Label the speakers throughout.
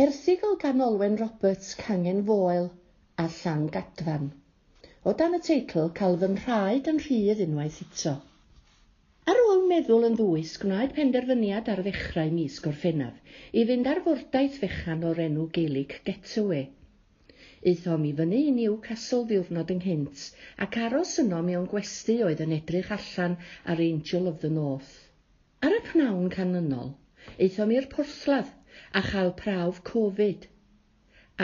Speaker 1: Erthigol gan Olwen Roberts Cangen Foel a Llan Gadfan. O dan y teitl cael fy nhraed yn rhydd unwaith eto. Ar ôl meddwl yn ddwys, gwnaed penderfyniad ar ddechrau mis gorffennaf i fynd ar fwrdaeth fechan o'r enw Gaelic Getaway. Eithom i fyny i Newcastle ddiwrnod ynghynt ac aros yno mewn gwesty oedd yn edrych allan ar Angel of the North. Ar y pnawn canlynol, eithom i'r porthladd a chael prawf Covid.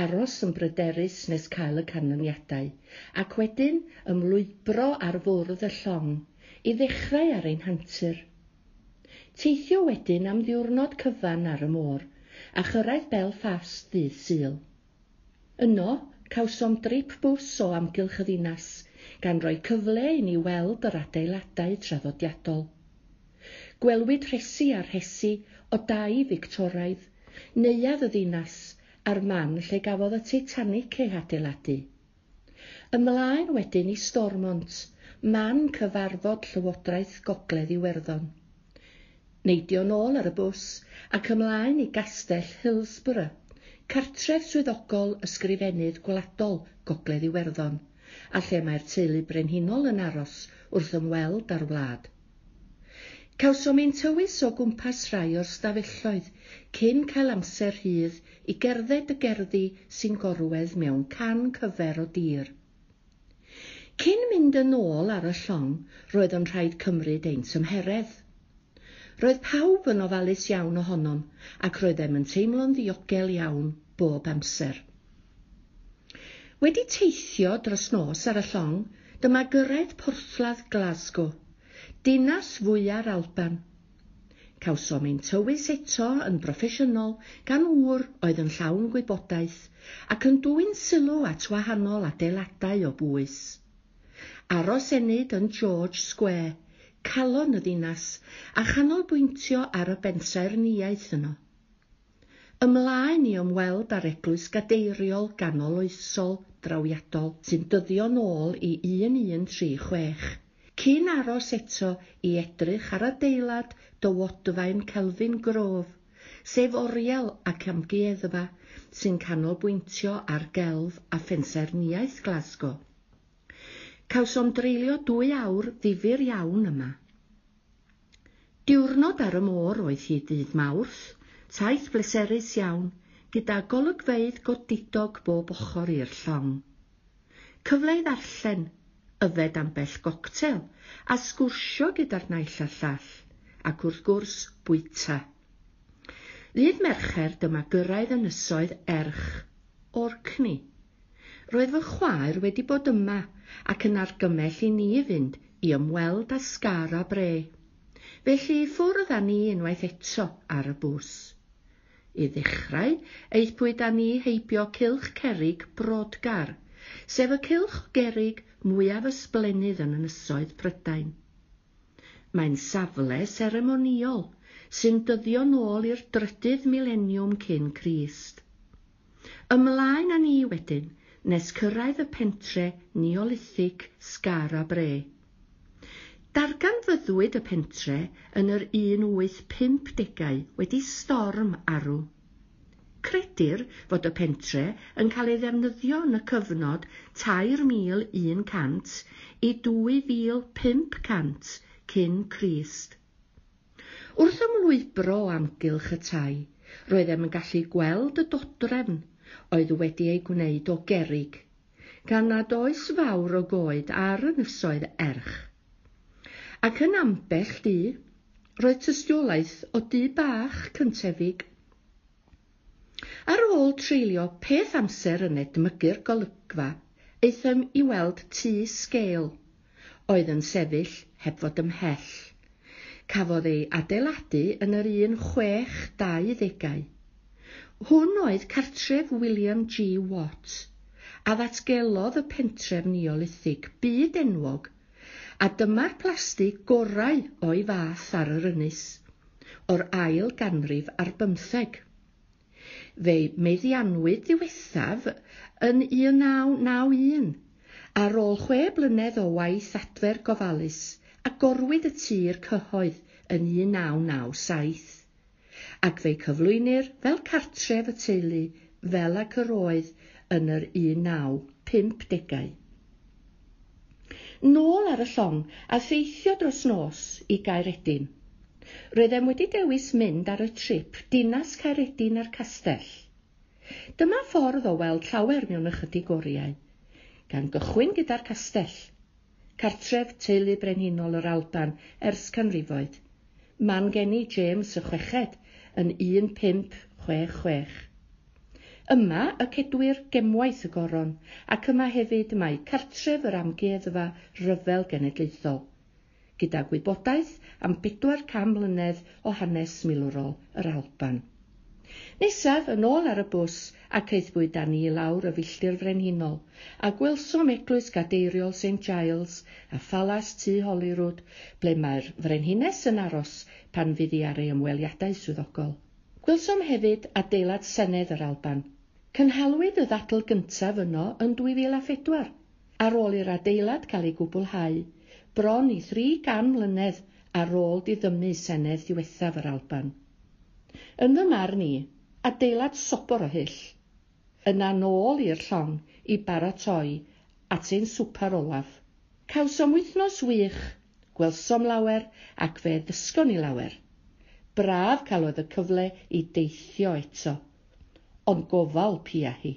Speaker 1: Aros yn bryderus nes cael y canlyniadau, ac wedyn ymlwybro ar fwrdd y llong i ddechrau ar ein hantur. Teithio wedyn am ddiwrnod cyfan ar y môr, a chyrraedd Belfast ddydd syl. Yno, cawsom drip bws o amgylch y ddinas, gan roi cyfle i ni weld yr adeiladau traddodiadol. Gwelwyd rhesi a rhesi o dau Victoraidd, neuadd y ddinas a'r man lle gafodd y Titanic ei adeiladu. Ymlaen wedyn i Stormont, man cyfarfod Llywodraeth Gogledd Iwerddon. Neidio nôl ar y bws ac ymlaen i gastell Hillsborough, cartref swyddogol ysgrifennydd gwladol Gogledd Iwerddon, a lle mae'r teulu brenhinol yn aros wrth ymweld â'r wlad. Cawsom ein tywys o gwmpas rhai o'r stafelloedd cyn cael amser rhydd i gerdded y gerddi sy'n gorwedd mewn can cyfer o dir. Cyn mynd yn ôl ar y llong, roedd o'n rhaid cymryd ein tymheredd. Roedd pawb yn ofalus iawn ohonom ac roeddem yn teimlo'n ddiogel iawn bob amser. Wedi teithio dros nos ar y llong, dyma gyrraedd porthladd Glasgow – dinas fwyar Alban. Cawsom ein tywys eto yn broffesiynol gan ŵr oedd yn llawn gwybodaeth ac yn dwy'n sylw at wahanol adeiladau o bwys. Aros enid yn George Square, calon y ddinas a chanolbwyntio ar y bensaerniaeth yno ymlaen i ymweld ar eglwys gadeiriol ganoloesol drawiadol sy'n dyddio nôl i 1136 cyn aros eto i edrych ar adeilad dywodfaen Celfin Grof, sef oriel ac amgueddfa sy'n canolbwyntio ar gelf a phensaerniaeth Glasgow. Cawsom dreulio dwy awr ddifur iawn yma. Diwrnod ar y môr oedd hi dydd mawrth, taith bleserus iawn, gyda golygfeidd godidog bob ochr i'r llong. Cyfle i ddarllen yfed ambell goctel a sgwrsio gyda'r naill a llall ac wrth gwrs bwyta. Ddydd mercher dyma gyrraedd yn ysoedd erch o'r cni. Roedd fy chwaer wedi bod yma ac yn argymell i ni fynd i ymweld â sgar a bre. Felly ffwrdd â ni unwaith eto ar y bws. I ddechrau, eithpwyd â ni heibio cilch cerig brodgar, sef y cilch gerig mwyaf ysblennydd yn ynysoedd Prydain. Mae'n safle seremoniol sy'n dyddio nôl i'r drydydd mileniwm cyn Crist. Ymlaen â ni wedyn nes cyrraedd y pentre neolithig a Bre. Darganfyddwyd y pentre yn yr 1850au wedi storm arw. Credir fod y pentre yn cael ei ddefnyddio yn y cyfnod 3,100 i 2,500 cyn Crist. Wrth ymlwybro o amgylch y tai, roedd em yn gallu gweld y dodrefn oedd wedi ei gwneud o gerig, gan nad oes fawr o goed ar y nysoedd erch. Ac yn ambell di, roedd tystiolaeth o dŷ bach cyntefig Ar ôl treulio peth amser yn edmygu'r golygfa, aethom i weld tŷ sgêl, oedd yn sefyll heb fod ymhell. Cafodd ei adeiladu yn yr un chwech dau ddegau. Hwn oedd cartref William G. Watt, a ddatgelodd y pentref neolithig byd enwog, a dyma'r plasti gorau o'i fath ar yr ynys, o'r ail ganrif ar bymtheg fe'i meddianwyd ddiwethaf yn 1991 ar ôl chwe blynedd o waith adfer gofalus a gorwyd y tir cyhoedd yn 1997 ac fe'i cyflwynir fel cartref y teulu fel ac yr oedd yn yr 1950au. Nôl ar y llong a theithio dros nos i Gaeredin. Roeddem wedi dewis mynd ar y trip Dinas Caeredin a'r Castell. Dyma ffordd o weld llawer mewn ychydig oriau, gan gychwyn gyda'r castell, cartref teulu brenhinol yr Alban ers canrifoedd, man geni James y chweched yn 1566. Yma y cedwir gemwaith y goron ac yma hefyd mae cartref yr amgueddfa ryfel genedlaethol gyda gwybodaeth am bedwar cam mlynedd o hanes milwrol yr Alban. Nesaf, yn ôl ar y bws, a ceithbwyd â ni i lawr y filltir frenhinol, a gwelsom eglwys gadeiriol St Giles a phalas tu Holyrood, ble mae'r frenhines yn aros pan fydd i ar ei ymweliadau swyddogol. Gwelsom hefyd adeilad Senedd yr Alban. Cynhalwyd y ddadl gyntaf yno yn 2004, ar ôl i'r adeilad cael ei gwblhau bron i 300 mlynedd ar ôl diddymu senedd diwethaf yr Alban. Yn fy marn i, adeilad sopor o hyll, yna nôl i'r llong i baratoi at ein swpar olaf. Cawsom wythnos wych, gwelsom lawer ac fe ddysgon i lawer. Braf cael oedd y cyfle i deithio eto, ond gofal pia hi.